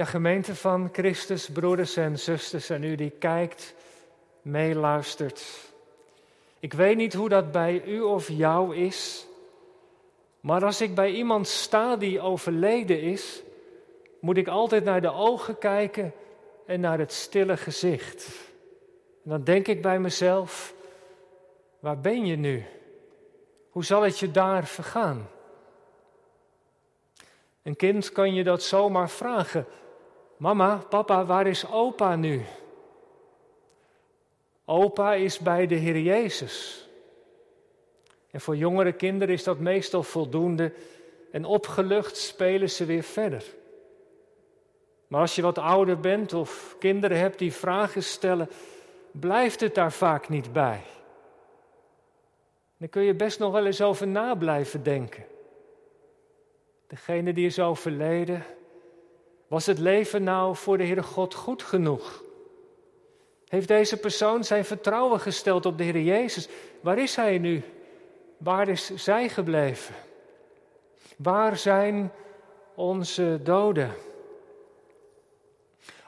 Ja, gemeente van Christus, broeders en zusters en u die kijkt, meeluistert. Ik weet niet hoe dat bij u of jou is, maar als ik bij iemand sta die overleden is, moet ik altijd naar de ogen kijken en naar het stille gezicht. En dan denk ik bij mezelf, waar ben je nu? Hoe zal het je daar vergaan? Een kind kan je dat zomaar vragen. Mama, papa, waar is opa nu? Opa is bij de Heer Jezus. En voor jongere kinderen is dat meestal voldoende en opgelucht spelen ze weer verder. Maar als je wat ouder bent of kinderen hebt die vragen stellen, blijft het daar vaak niet bij. Dan kun je best nog wel eens over na blijven denken. Degene die is overleden, was het leven nou voor de Heere God goed genoeg? Heeft deze persoon zijn vertrouwen gesteld op de Heer Jezus? Waar is hij nu? Waar is zij gebleven? Waar zijn onze doden?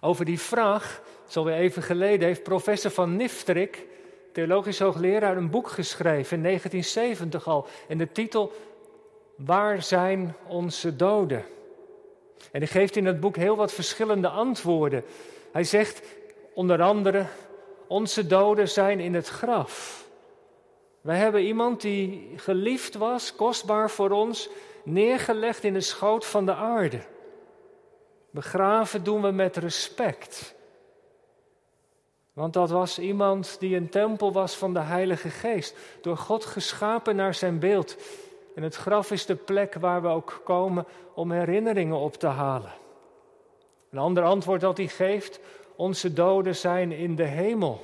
Over die vraag, zo weer even geleden, heeft professor van Niftrik, theologisch hoogleraar, een boek geschreven in 1970 al. En de titel Waar zijn onze doden? En hij geeft in het boek heel wat verschillende antwoorden. Hij zegt onder andere: Onze doden zijn in het graf. Wij hebben iemand die geliefd was, kostbaar voor ons, neergelegd in de schoot van de aarde. Begraven doen we met respect. Want dat was iemand die een tempel was van de Heilige Geest, door God geschapen naar zijn beeld. En het graf is de plek waar we ook komen om herinneringen op te halen. Een ander antwoord dat hij geeft, onze doden zijn in de hemel.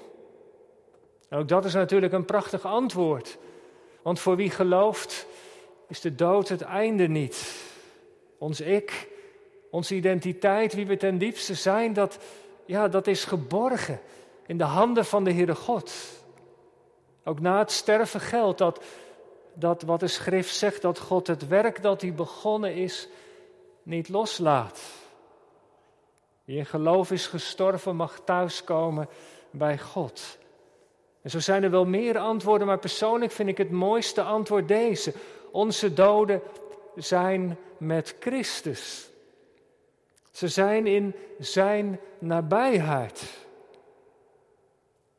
Ook dat is natuurlijk een prachtig antwoord. Want voor wie gelooft, is de dood het einde niet. Ons ik, onze identiteit, wie we ten diepste zijn, dat, ja, dat is geborgen in de handen van de Heere God. Ook na het sterven geldt dat, dat wat de schrift zegt, dat God het werk dat hij begonnen is, niet loslaat. Wie in geloof is gestorven, mag thuiskomen bij God. En zo zijn er wel meer antwoorden, maar persoonlijk vind ik het mooiste antwoord deze. Onze doden zijn met Christus. Ze zijn in zijn nabijheid.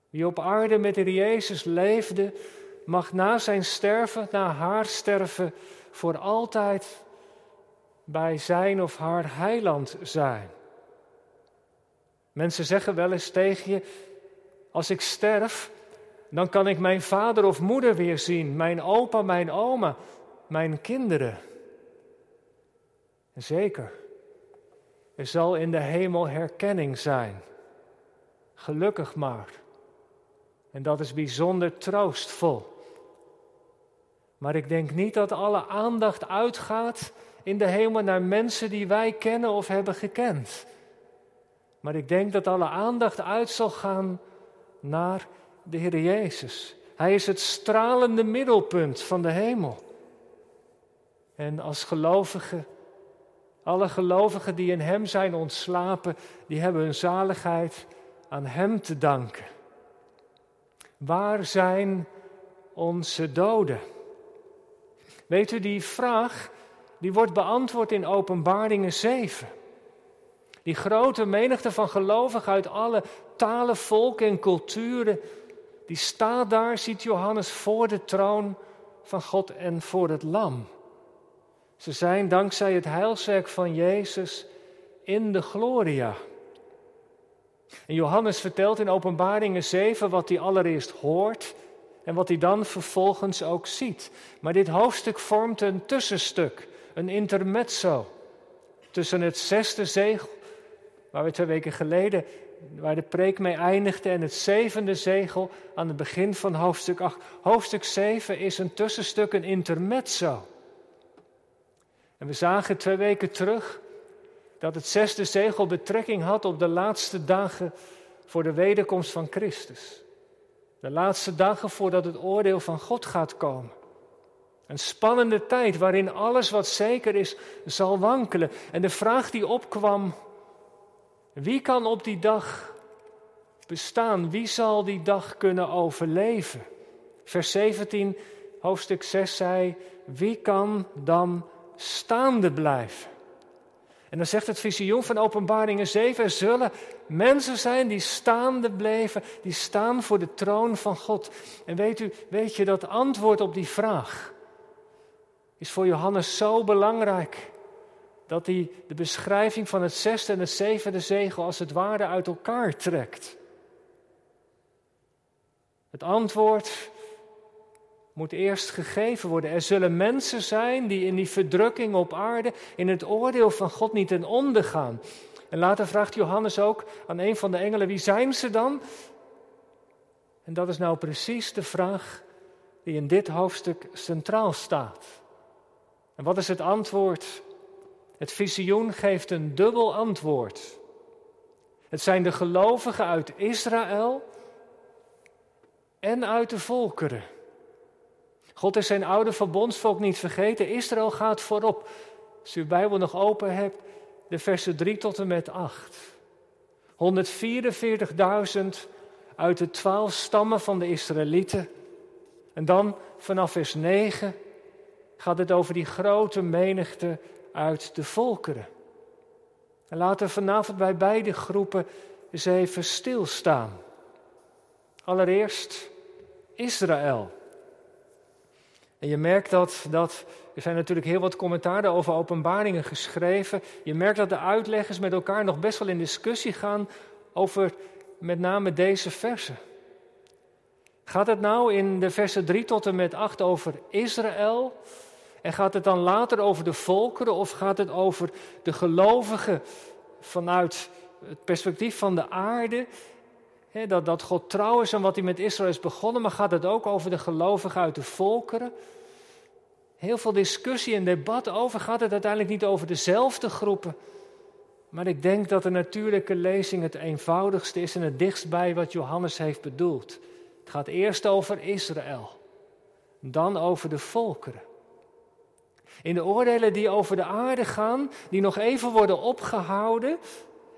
Wie op aarde met de Jezus leefde, mag na zijn sterven, na haar sterven, voor altijd bij zijn of haar heiland zijn. Mensen zeggen wel eens tegen je: Als ik sterf, dan kan ik mijn vader of moeder weer zien, mijn opa, mijn oma, mijn kinderen. Zeker, er zal in de hemel herkenning zijn. Gelukkig maar. En dat is bijzonder troostvol. Maar ik denk niet dat alle aandacht uitgaat in de hemel naar mensen die wij kennen of hebben gekend. Maar ik denk dat alle aandacht uit zal gaan naar de Heer Jezus. Hij is het stralende middelpunt van de hemel. En als gelovigen, alle gelovigen die in Hem zijn ontslapen, die hebben hun zaligheid aan Hem te danken. Waar zijn onze doden? Weet u, die vraag die wordt beantwoord in Openbaringen 7. Die grote menigte van gelovigen uit alle talen, volken en culturen, die staat daar, ziet Johannes, voor de troon van God en voor het lam. Ze zijn dankzij het heilswerk van Jezus in de gloria. En Johannes vertelt in Openbaringen 7 wat hij allereerst hoort en wat hij dan vervolgens ook ziet. Maar dit hoofdstuk vormt een tussenstuk, een intermezzo tussen het zesde zegel, waar we twee weken geleden, waar de preek mee eindigde, en het zevende zegel aan het begin van hoofdstuk 8. Hoofdstuk 7 is een tussenstuk, een intermezzo. En we zagen twee weken terug dat het zesde zegel betrekking had op de laatste dagen voor de wederkomst van Christus. De laatste dagen voordat het oordeel van God gaat komen. Een spannende tijd waarin alles wat zeker is zal wankelen. En de vraag die opkwam Wie kan op die dag bestaan? Wie zal die dag kunnen overleven? Vers 17, hoofdstuk 6 zei: Wie kan dan staande blijven? En dan zegt het visioen van Openbaringen 7: Er zullen mensen zijn die staande bleven, die staan voor de troon van God. En weet u, weet je, dat antwoord op die vraag is voor Johannes zo belangrijk dat hij de beschrijving van het zesde en het zevende zegel als het ware uit elkaar trekt. Het antwoord moet eerst gegeven worden. Er zullen mensen zijn die in die verdrukking op aarde, in het oordeel van God niet ten onder gaan. En later vraagt Johannes ook aan een van de engelen, wie zijn ze dan? En dat is nou precies de vraag die in dit hoofdstuk centraal staat. En wat is het antwoord? Het visioen geeft een dubbel antwoord. Het zijn de gelovigen uit Israël en uit de volkeren. God is zijn oude verbondsvolk niet vergeten. Israël gaat voorop. Als u uw Bijbel nog open hebt, de versen 3 tot en met 8. 144.000 uit de twaalf stammen van de Israëlieten. En dan vanaf vers 9 gaat het over die grote menigte uit de volkeren. En laten we vanavond bij beide groepen eens even stilstaan. Allereerst Israël. En je merkt dat, dat, er zijn natuurlijk heel wat commentaren over openbaringen geschreven. Je merkt dat de uitleggers met elkaar nog best wel in discussie gaan over met name deze versen. Gaat het nou in de versen 3 tot en met 8 over Israël? En gaat het dan later over de volkeren of gaat het over de gelovigen vanuit het perspectief van de aarde? Dat, dat God trouw is aan wat hij met Israël is begonnen, maar gaat het ook over de gelovigen uit de volkeren? Heel veel discussie en debat over. Gaat het uiteindelijk niet over dezelfde groepen? Maar ik denk dat de natuurlijke lezing het eenvoudigste is en het dichtst bij wat Johannes heeft bedoeld. Het gaat eerst over Israël, dan over de volkeren. In de oordelen die over de aarde gaan, die nog even worden opgehouden,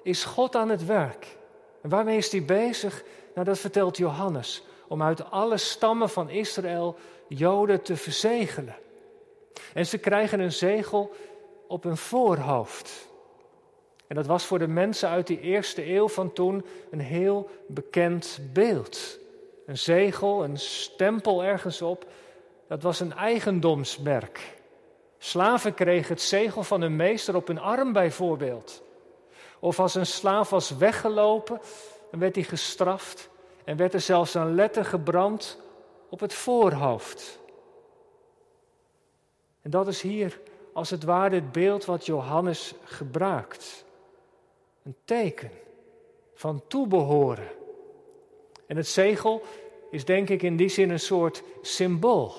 is God aan het werk. En waarmee is hij bezig? Nou, dat vertelt Johannes. Om uit alle stammen van Israël Joden te verzegelen. En ze krijgen een zegel op hun voorhoofd. En dat was voor de mensen uit die eerste eeuw van toen een heel bekend beeld. Een zegel, een stempel ergens op, dat was een eigendomsmerk. Slaven kregen het zegel van hun meester op hun arm bijvoorbeeld. Of als een slaaf was weggelopen, werd hij gestraft en werd er zelfs een letter gebrand op het voorhoofd. En dat is hier als het ware het beeld wat Johannes gebruikt. Een teken van toebehoren. En het zegel is denk ik in die zin een soort symbool.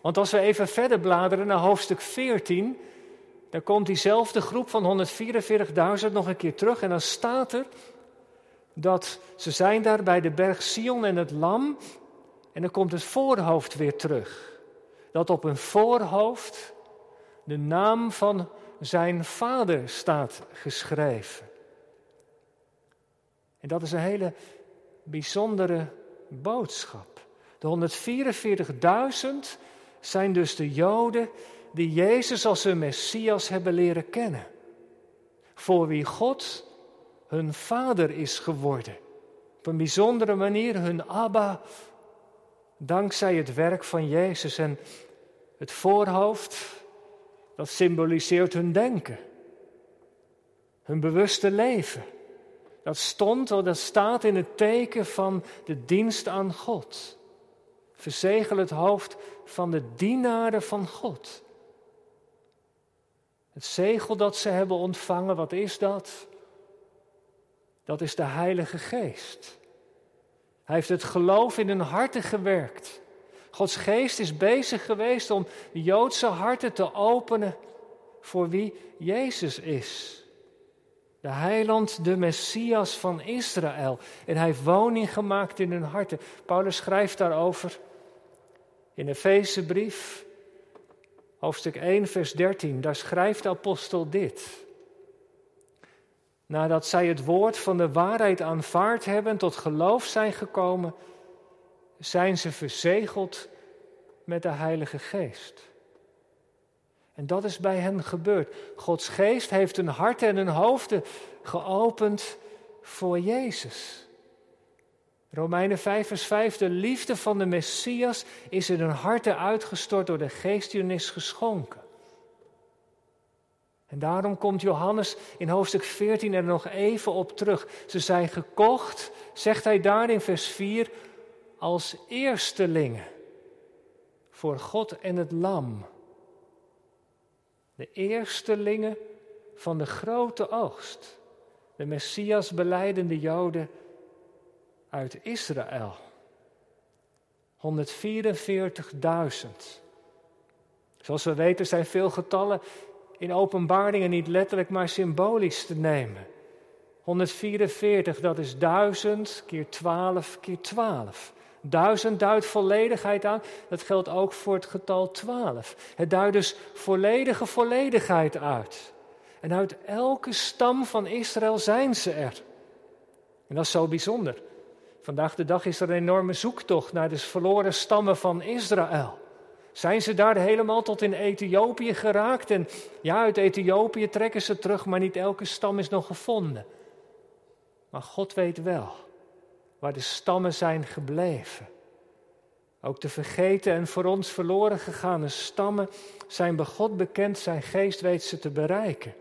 Want als we even verder bladeren naar hoofdstuk 14, dan komt diezelfde groep van 144.000 nog een keer terug en dan staat er dat ze zijn daar bij de berg Sion en het lam en dan komt het voorhoofd weer terug. Dat op een voorhoofd de naam van zijn vader staat geschreven. En dat is een hele bijzondere boodschap. De 144.000 zijn dus de Joden die Jezus als hun Messias hebben leren kennen. Voor wie God hun vader is geworden. Op een bijzondere manier hun Abba, dankzij het werk van Jezus. En het voorhoofd, dat symboliseert hun denken, hun bewuste leven. Dat stond, dat staat in het teken van de dienst aan God. Verzegel het hoofd van de dienaren van God. Het zegel dat ze hebben ontvangen, wat is dat? Dat is de Heilige Geest. Hij heeft het geloof in hun harten gewerkt. Gods geest is bezig geweest om Joodse harten te openen voor wie Jezus is. De heiland, de Messias van Israël. En hij heeft woning gemaakt in hun harten. Paulus schrijft daarover in de Efezebrief, hoofdstuk 1, vers 13. Daar schrijft de apostel dit. nadat zij het woord van de waarheid aanvaard hebben, tot geloof zijn gekomen, zijn ze verzegeld met de Heilige Geest. En dat is bij hen gebeurd. Gods Geest heeft hun hart en hun hoofden geopend voor Jezus. Romeinen 5 vers 5, de liefde van de Messias is in hun harten uitgestort door de geest geschonken. En daarom komt Johannes in hoofdstuk 14 er nog even op terug. Ze zijn gekocht, zegt hij daar in vers 4, als eerstelingen voor God en het Lam. De eerstelingen van de grote oogst. De Messias beleidende Joden uit Israël. 144.000. Zoals we weten zijn veel getallen in openbaringen niet letterlijk, maar symbolisch te nemen. 144, dat is 1000 keer 12 keer 12. Duizend duidt volledigheid aan. Dat geldt ook voor het getal 12. Het duidt dus volledige volledigheid uit. En uit elke stam van Israël zijn ze er. En dat is zo bijzonder. Vandaag de dag is er een enorme zoektocht naar de verloren stammen van Israël. Zijn ze daar helemaal tot in Ethiopië geraakt? En ja, uit Ethiopië trekken ze terug, maar niet elke stam is nog gevonden. Maar God weet wel waar de stammen zijn gebleven. Ook de vergeten en voor ons verloren gegane stammen zijn bij God bekend, zijn geest weet ze te bereiken.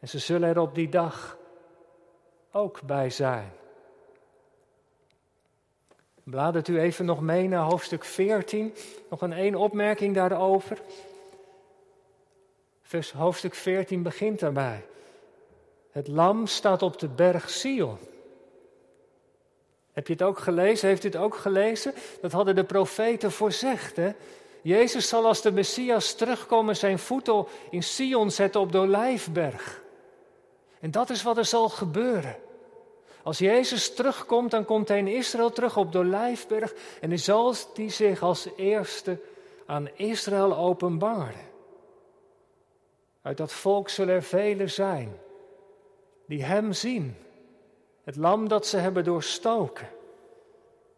En ze zullen er op die dag ook bij zijn. Bladert u even nog mee naar hoofdstuk 14. Nog een één opmerking daarover. Vers, hoofdstuk 14 begint daarbij. Het lam staat op de berg Sion. Heb je het ook gelezen? Heeft u het ook gelezen? Dat hadden de profeten voorzegd. Hè? Jezus zal als de Messias terugkomen zijn voeten in Sion zetten op de Olijfberg. En dat is wat er zal gebeuren. Als Jezus terugkomt, dan komt hij in Israël terug op de Olijfberg en hij zal die zich als eerste aan Israël openbaren. Uit dat volk zullen er velen zijn die hem zien het lam dat ze hebben doorstoken.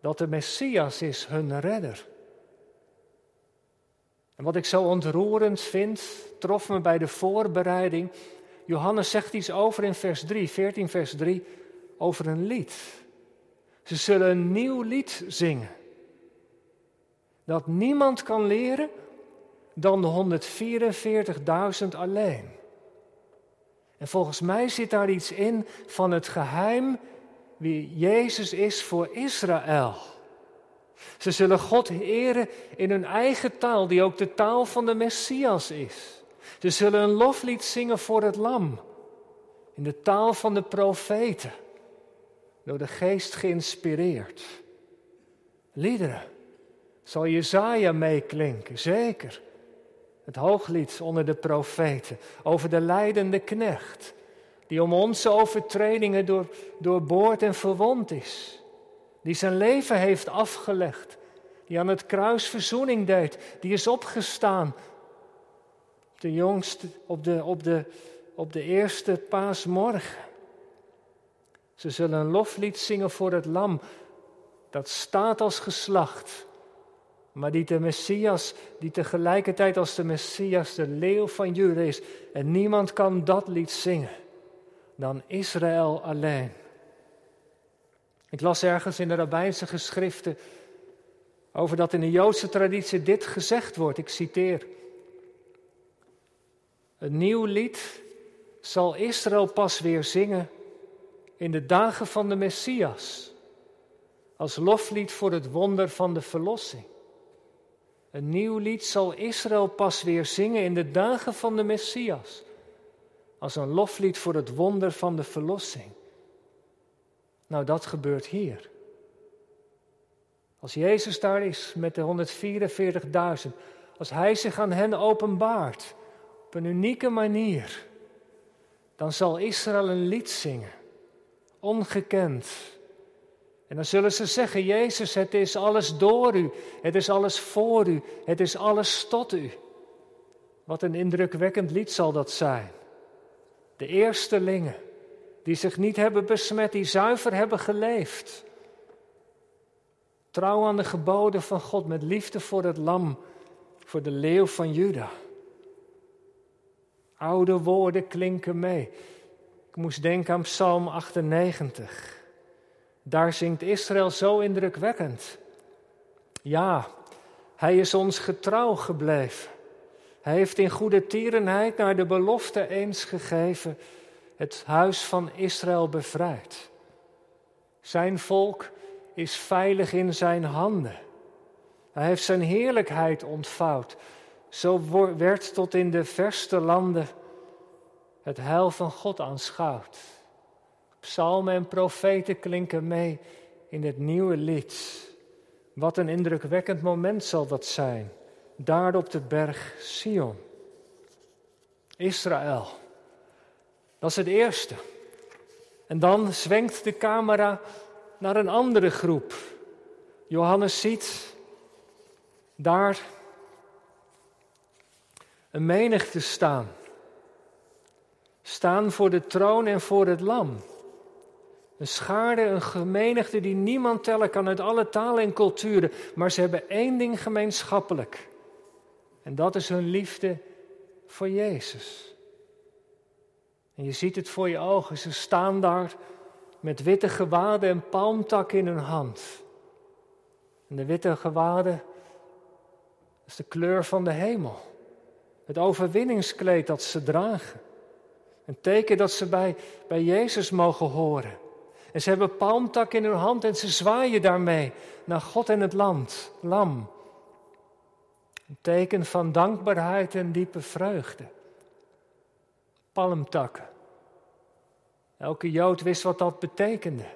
Dat de Messias is, hun redder. En wat ik zo ontroerend vind, trof me bij de voorbereiding. Johannes zegt iets over in vers 3, 14 vers 3, over een lied. Ze zullen een nieuw lied zingen. Dat niemand kan leren dan de 144.000 alleen. En volgens mij zit daar iets in van het geheim wie Jezus is voor Israël. Ze zullen God eren in hun eigen taal, die ook de taal van de Messias is. Ze zullen een loflied zingen voor het Lam, in de taal van de profeten, door de geest geïnspireerd. Liederen, zal Jezaja meeklinken, zeker. Het hooglied onder de profeten over de leidende knecht, die om onze overtredingen door, doorboord en verwond is, die zijn leven heeft afgelegd, die aan het kruis verzoening deed, die is opgestaan de jongste, op, de, op, de, op de eerste paasmorgen. Ze zullen een loflied zingen voor het lam, dat staat als geslacht maar die de Messias, die tegelijkertijd als de Messias de leeuw van Juda is. En niemand kan dat lied zingen dan Israël alleen. Ik las ergens in de rabbijnse geschriften over dat in de Joodse traditie dit gezegd wordt. Ik citeer. Een nieuw lied zal Israël pas weer zingen in de dagen van de Messias. Als loflied voor het wonder van de verlossing. Een nieuw lied zal Israël pas weer zingen in de dagen van de Messias. Als een loflied voor het wonder van de verlossing. Nou, dat gebeurt hier. Als Jezus daar is met de 144.000, als Hij zich aan hen openbaart op een unieke manier, dan zal Israël een lied zingen, ongekend, en dan zullen ze zeggen, Jezus, het is alles door u, het is alles voor u, het is alles tot u. Wat een indrukwekkend lied zal dat zijn. De eerstelingen die zich niet hebben besmet, die zuiver hebben geleefd. Trouw aan de geboden van God met liefde voor het lam, voor de leeuw van Juda. Oude woorden klinken mee. Moest denken aan Psalm 98. Daar zingt Israël zo indrukwekkend. Ja, hij is ons getrouw gebleven. Hij heeft in goede tierenheid naar de belofte eens gegeven het huis van Israël bevrijd. Zijn volk is veilig in zijn handen. Hij heeft zijn heerlijkheid ontvouwd. Zo werd tot in de verste landen het heil van God aanschouwd. Psalmen en profeten klinken mee in het nieuwe lied. Wat een indrukwekkend moment zal dat zijn, daar op de berg Sion. Israël, dat is het eerste. En dan zwenkt de camera naar een andere groep. Johannes ziet daar een menigte staan. Staan voor de troon en voor het lam. Een schaarde, een gemenigte die niemand tellen kan uit alle talen en culturen. Maar ze hebben één ding gemeenschappelijk. En dat is hun liefde voor Jezus. En je ziet het voor je ogen. Ze staan daar met witte gewaden en palmtakken in hun hand. En de witte gewaden is de kleur van de hemel. Het overwinningskleed dat ze dragen. Een teken dat ze bij, bij Jezus mogen horen. En ze hebben palmtak in hun hand en ze zwaaien daarmee naar God en het land, lam. Een teken van dankbaarheid en diepe vreugde. Palmtakken. Elke Jood wist wat dat betekende.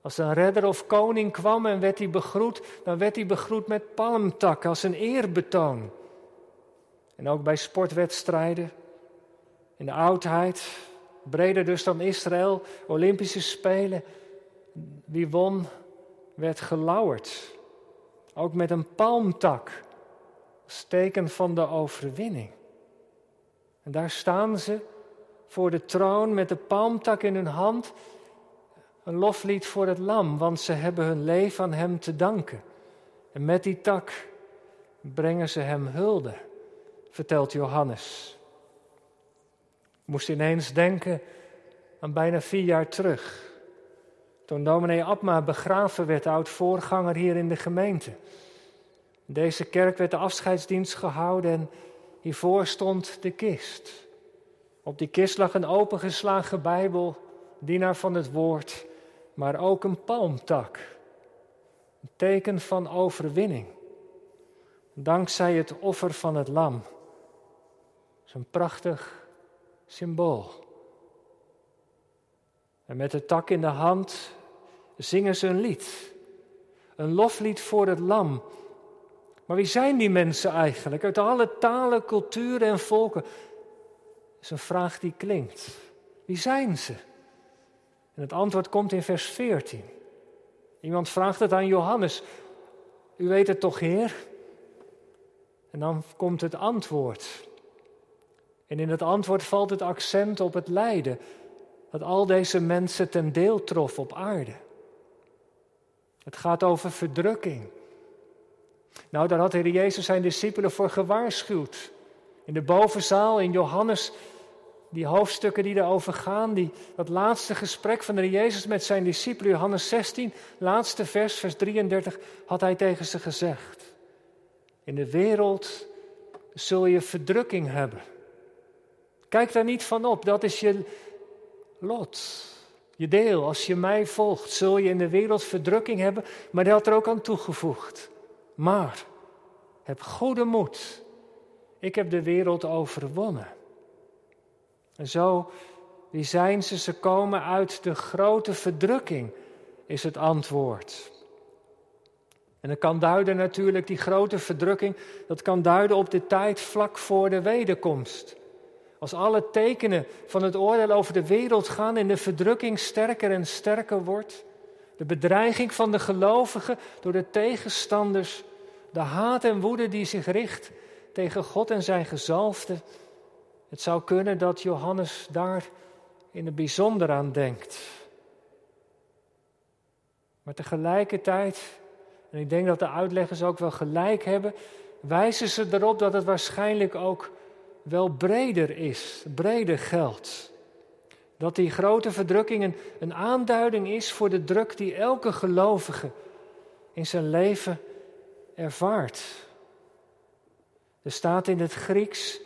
Als een redder of koning kwam en werd hij begroet, dan werd hij begroet met palmtakken als een eerbetoon. En ook bij sportwedstrijden, in de oudheid, breder dus dan Israël, Olympische Spelen. Wie won, werd gelauwerd. Ook met een palmtak, als teken van de overwinning. En daar staan ze voor de troon met de palmtak in hun hand. Een loflied voor het lam, want ze hebben hun leven aan hem te danken. En met die tak brengen ze hem hulde, vertelt Johannes moest ineens denken aan bijna vier jaar terug. Toen dominee Abma begraven werd, oud-voorganger hier in de gemeente. In deze kerk werd de afscheidsdienst gehouden en hiervoor stond de kist. Op die kist lag een opengeslagen Bijbel, dienaar van het woord, maar ook een palmtak. Een teken van overwinning. Dankzij het offer van het lam. Zo'n prachtig symbool. En met de tak in de hand zingen ze een lied. Een loflied voor het lam. Maar wie zijn die mensen eigenlijk? Uit alle talen, culturen en volken. Dat is een vraag die klinkt. Wie zijn ze? En het antwoord komt in vers 14. Iemand vraagt het aan Johannes. U weet het toch, Heer? En dan komt het antwoord. En in het antwoord valt het accent op het lijden dat al deze mensen ten deel trof op aarde. Het gaat over verdrukking. Nou, daar had de Heer Jezus zijn discipelen voor gewaarschuwd. In de bovenzaal, in Johannes, die hoofdstukken die erover gaan, die, dat laatste gesprek van de Heer Jezus met zijn discipelen, Johannes 16, laatste vers, vers 33, had hij tegen ze gezegd. In de wereld zul je verdrukking hebben. Kijk daar niet van op, dat is je lot. Je deel, als je mij volgt, zul je in de wereld verdrukking hebben, maar hij had er ook aan toegevoegd. Maar heb goede moed. Ik heb de wereld overwonnen. En zo, wie zijn ze? Ze komen uit de grote verdrukking, is het antwoord. En dat kan duiden natuurlijk, die grote verdrukking, dat kan duiden op de tijd vlak voor de wederkomst. Als alle tekenen van het oordeel over de wereld gaan en de verdrukking sterker en sterker wordt, de bedreiging van de gelovigen door de tegenstanders, de haat en woede die zich richt tegen God en zijn gezalfde, Het zou kunnen dat Johannes daar in het bijzonder aan denkt. Maar tegelijkertijd, en ik denk dat de uitleggers ook wel gelijk hebben, wijzen ze erop dat het waarschijnlijk ook wel breder is, breder geldt. Dat die grote verdrukking een, aanduiding is voor de druk die elke gelovige in zijn leven ervaart. Er staat in het Grieks,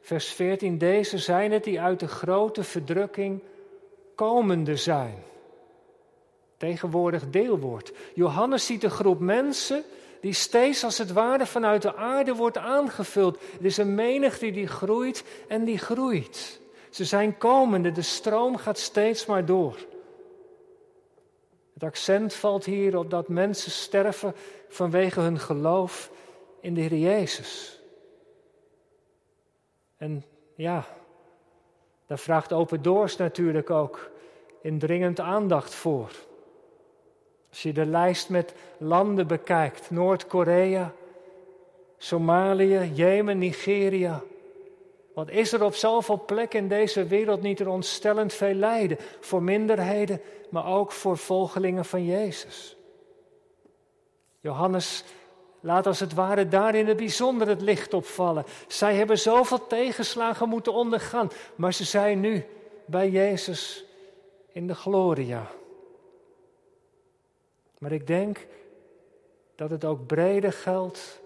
vers 14, deze zijn het die uit de grote verdrukking komende zijn. Tegenwoordig deelwoord. Johannes ziet een groep mensen die steeds als het ware vanuit de aarde wordt aangevuld. Het is een menigte die groeit en die groeit. Ze zijn komende, de stroom gaat steeds maar door. Het accent valt hier op dat mensen sterven vanwege hun geloof in de Heer Jezus. En ja, daar vraagt Open Doors natuurlijk ook indringend aandacht voor. Als je de lijst met landen bekijkt, Noord-Korea, Somalië, Jemen, Nigeria. Wat is er op zoveel plekken in deze wereld niet er ontstellend veel lijden voor minderheden, maar ook voor volgelingen van Jezus? Johannes laat als het ware daar in het bijzonder het licht opvallen. Zij hebben zoveel tegenslagen moeten ondergaan, maar ze zijn nu bij Jezus in de gloria. Maar ik denk dat het ook breder geldt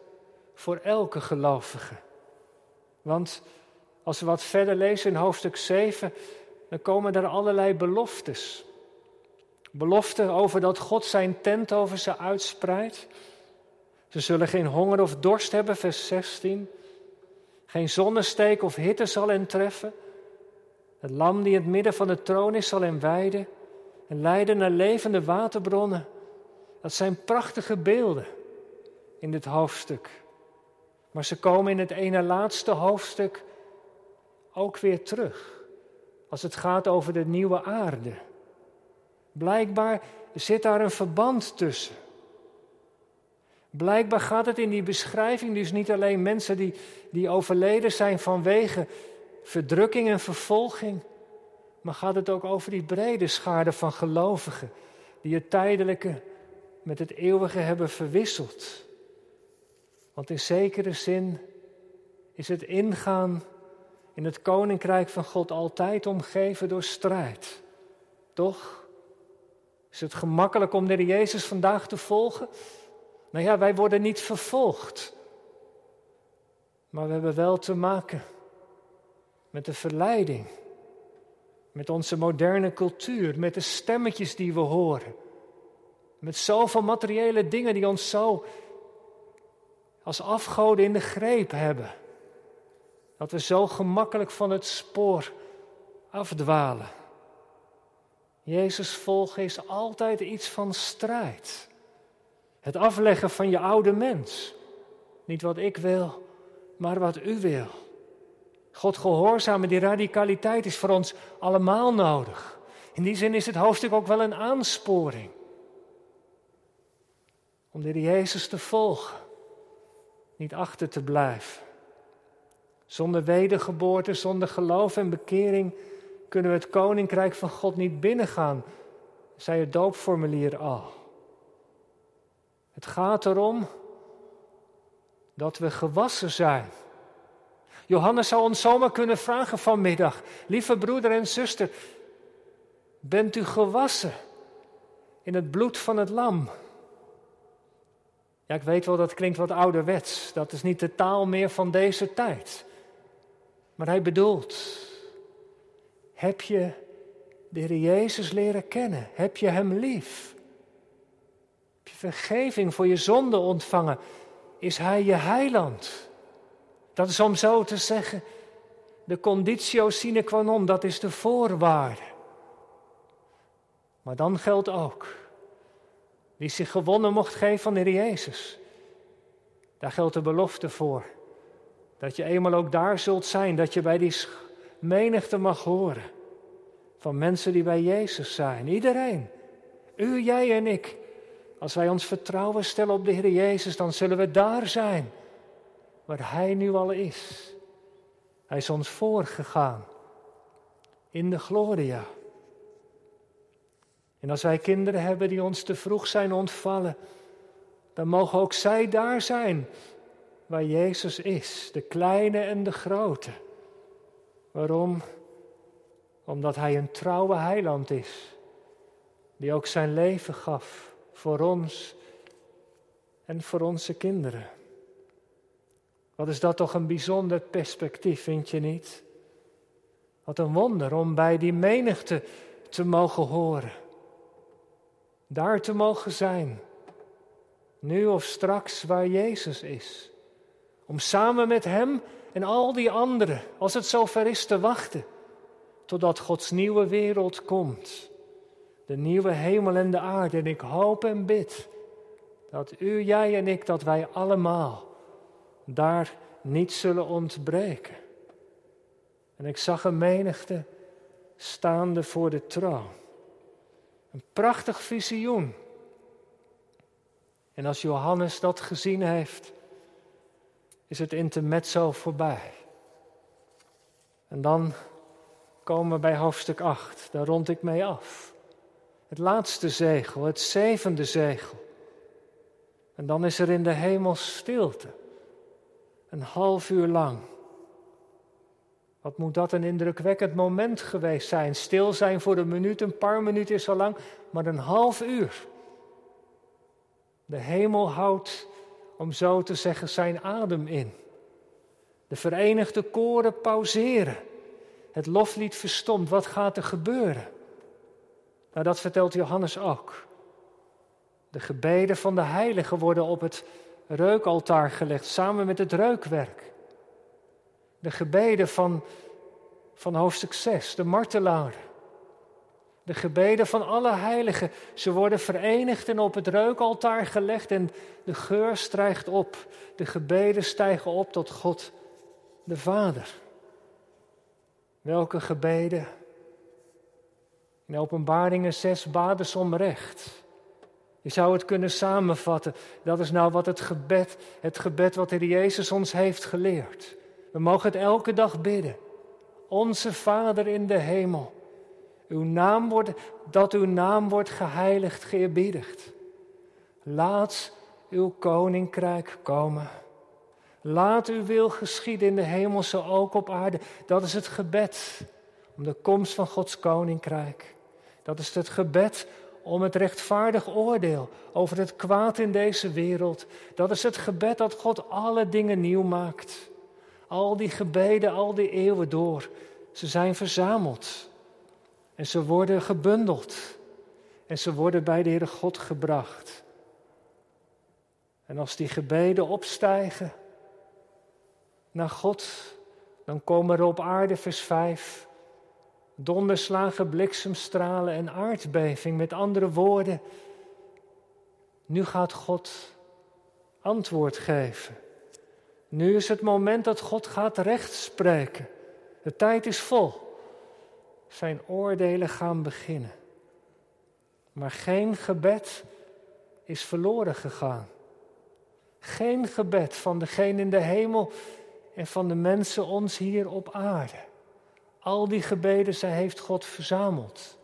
voor elke gelovige. Want als we wat verder lezen in hoofdstuk 7, dan komen er allerlei beloftes. Beloften over dat God zijn tent over ze uitspreidt. Ze zullen geen honger of dorst hebben, vers 16. Geen zonnesteek of hitte zal hen treffen. Het lam die in het midden van de troon is, zal hen weiden en leiden naar levende waterbronnen. Dat zijn prachtige beelden in dit hoofdstuk. Maar ze komen in het ene laatste hoofdstuk ook weer terug. Als het gaat over de nieuwe aarde. Blijkbaar zit daar een verband tussen. Blijkbaar gaat het in die beschrijving dus niet alleen mensen die, die overleden zijn vanwege verdrukking en vervolging, maar gaat het ook over die brede schade van gelovigen die het tijdelijke met het eeuwige hebben verwisseld. Want in zekere zin is het ingaan in het koninkrijk van God altijd omgeven door strijd. Toch? Is het gemakkelijk om de Jezus vandaag te volgen? Nou ja, wij worden niet vervolgd. Maar we hebben wel te maken met de verleiding. Met onze moderne cultuur, met de stemmetjes die we horen. Met zoveel materiële dingen die ons zo als afgoden in de greep hebben. Dat we zo gemakkelijk van het spoor afdwalen. Jezus volgen is altijd iets van strijd. Het afleggen van je oude mens. Niet wat ik wil, maar wat u wil. God gehoorzamen, die radicaliteit is voor ons allemaal nodig. In die zin is het hoofdstuk ook wel een aansporing. Om de Jezus te volgen, niet achter te blijven. Zonder wedergeboorte, zonder geloof en bekering kunnen we het koninkrijk van God niet binnengaan, zei het doopformulier al. Het gaat erom dat we gewassen zijn. Johannes zou ons zomaar kunnen vragen vanmiddag, lieve broeder en zuster, bent u gewassen in het bloed van het lam? Ja, ik weet wel, dat klinkt wat ouderwets. Dat is niet de taal meer van deze tijd. Maar hij bedoelt, heb je de Heer Jezus leren kennen? Heb je Hem lief? Heb je vergeving voor je zonde ontvangen? Is Hij je heiland? Dat is om zo te zeggen, de conditio sine qua non, dat is de voorwaarde. Maar dan geldt ook, wie zich gewonnen mocht geven van de Heer Jezus, daar geldt de belofte voor. Dat je eenmaal ook daar zult zijn, dat je bij die menigte mag horen. Van mensen die bij Jezus zijn. Iedereen. U, jij en ik. Als wij ons vertrouwen stellen op de Heer Jezus, dan zullen we daar zijn. Waar Hij nu al is. Hij is ons voorgegaan in de gloria. En als wij kinderen hebben die ons te vroeg zijn ontvallen, dan mogen ook zij daar zijn waar Jezus is, de kleine en de grote. Waarom? Omdat Hij een trouwe heiland is, die ook zijn leven gaf voor ons en voor onze kinderen. Wat is dat toch een bijzonder perspectief, vind je niet? Wat een wonder om bij die menigte te mogen horen. Daar te mogen zijn. Nu of straks waar Jezus is. Om samen met Hem en al die anderen, als het zover is, te wachten. Totdat Gods nieuwe wereld komt. De nieuwe hemel en de aarde. En ik hoop en bid dat u, jij en ik, dat wij allemaal daar niet zullen ontbreken. En ik zag een menigte staande voor de troon. Een prachtig visioen. En als Johannes dat gezien heeft, is het intermezzo voorbij. En dan komen we bij hoofdstuk 8. Daar rond ik mee af. Het laatste zegel, het zevende zegel. En dan is er in de hemel stilte. Een half uur lang. Wat moet dat een indrukwekkend moment geweest zijn? Stil zijn voor een minuut, een paar minuten is al lang, maar een half uur. De hemel houdt, om zo te zeggen, zijn adem in. De verenigde koren pauzeren. Het loflied verstomt. Wat gaat er gebeuren? Nou, dat vertelt Johannes ook. De gebeden van de heiligen worden op het reukaltaar gelegd, samen met het reukwerk. De gebeden van, van hoofdstuk 6, de martelaren. De gebeden van alle heiligen, ze worden verenigd en op het reukaltaar gelegd en de geur stijgt op. De gebeden stijgen op tot God de Vader. Welke gebeden? In Openbaringen 6 baden ze om recht. Je zou het kunnen samenvatten. Dat is nou wat het gebed, het gebed wat de Jezus ons heeft geleerd. We mogen het elke dag bidden. Onze Vader in de hemel. Uw naam wordt, dat uw naam wordt geheiligd, geëerbiedigd. Laat uw koninkrijk komen. Laat uw wil geschieden in de hemel, zo ook op aarde. Dat is het gebed om de komst van Gods koninkrijk. Dat is het gebed om het rechtvaardig oordeel over het kwaad in deze wereld. Dat is het gebed dat God alle dingen nieuw maakt. Al die gebeden, al die eeuwen door, ze zijn verzameld. En ze worden gebundeld. En ze worden bij de Heere God gebracht. En als die gebeden opstijgen naar God, dan komen er op aarde, vers 5, donderslagen, bliksemstralen en aardbeving. Met andere woorden, nu gaat God antwoord geven. Nu is het moment dat God gaat recht spreken. De tijd is vol. Zijn oordelen gaan beginnen. Maar geen gebed is verloren gegaan. Geen gebed van degene in de hemel en van de mensen ons hier op aarde. Al die gebeden, zij heeft God verzameld.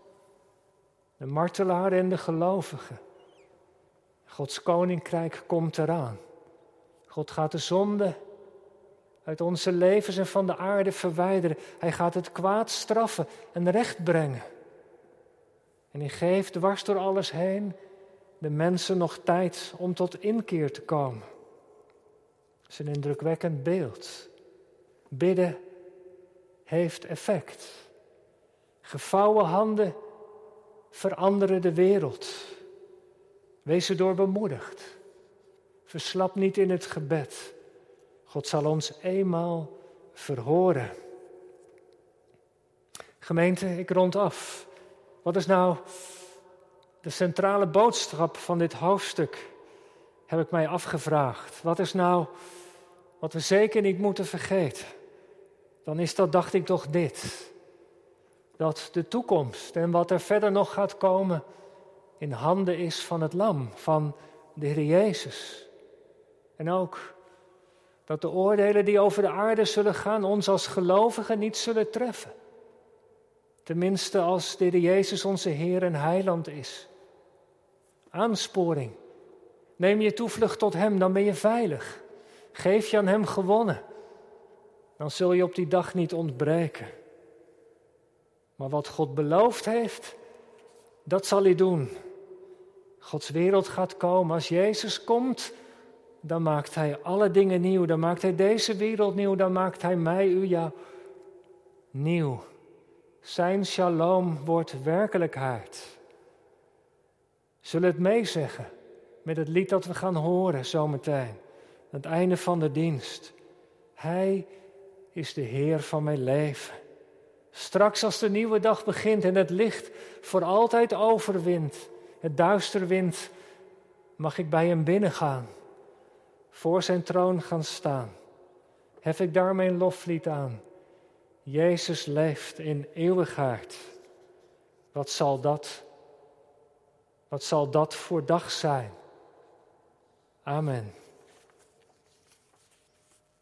De martelaren en de gelovigen. Gods koninkrijk komt eraan. God gaat de zonde uit onze levens en van de aarde verwijderen. Hij gaat het kwaad straffen en recht brengen. En hij geeft dwars door alles heen de mensen nog tijd om tot inkeer te komen. Dat is een indrukwekkend beeld. Bidden heeft effect. Gevouwen handen veranderen de wereld. Wees erdoor bemoedigd. Verslap niet in het gebed. God zal ons eenmaal verhoren. Gemeente, ik rond af. Wat is nou de centrale boodschap van dit hoofdstuk? Heb ik mij afgevraagd. Wat is nou wat we zeker niet moeten vergeten? Dan is dat, dacht ik toch, dit. Dat de toekomst en wat er verder nog gaat komen in handen is van het Lam, van de Heer Jezus. En ook Dat de oordelen die over de aarde zullen gaan ons als gelovigen niet zullen treffen. Tenminste als de Jezus onze Heer en Heiland is. Aansporing. Neem je toevlucht tot Hem, dan ben je veilig. Geef je aan Hem gewonnen. Dan zul je op die dag niet ontbreken. Maar wat God beloofd heeft, dat zal hij doen. Gods wereld gaat komen. Als Jezus komt, dan maakt Hij alle dingen nieuw. Dan maakt Hij deze wereld nieuw. Dan maakt Hij mij, u, jou nieuw. Zijn shalom wordt werkelijkheid. Zullen het meezeggen met het lied dat we gaan horen zometeen. Aan het einde van de dienst. Hij is de Heer van mijn leven. Straks als de nieuwe dag begint en het licht voor altijd overwint, het duister wint, mag ik bij hem binnengaan, voor zijn troon gaan staan. Hef ik daar mijn loflied aan. Jezus leeft in eeuwigheid. Wat zal dat, wat zal dat voor dag zijn? Amen.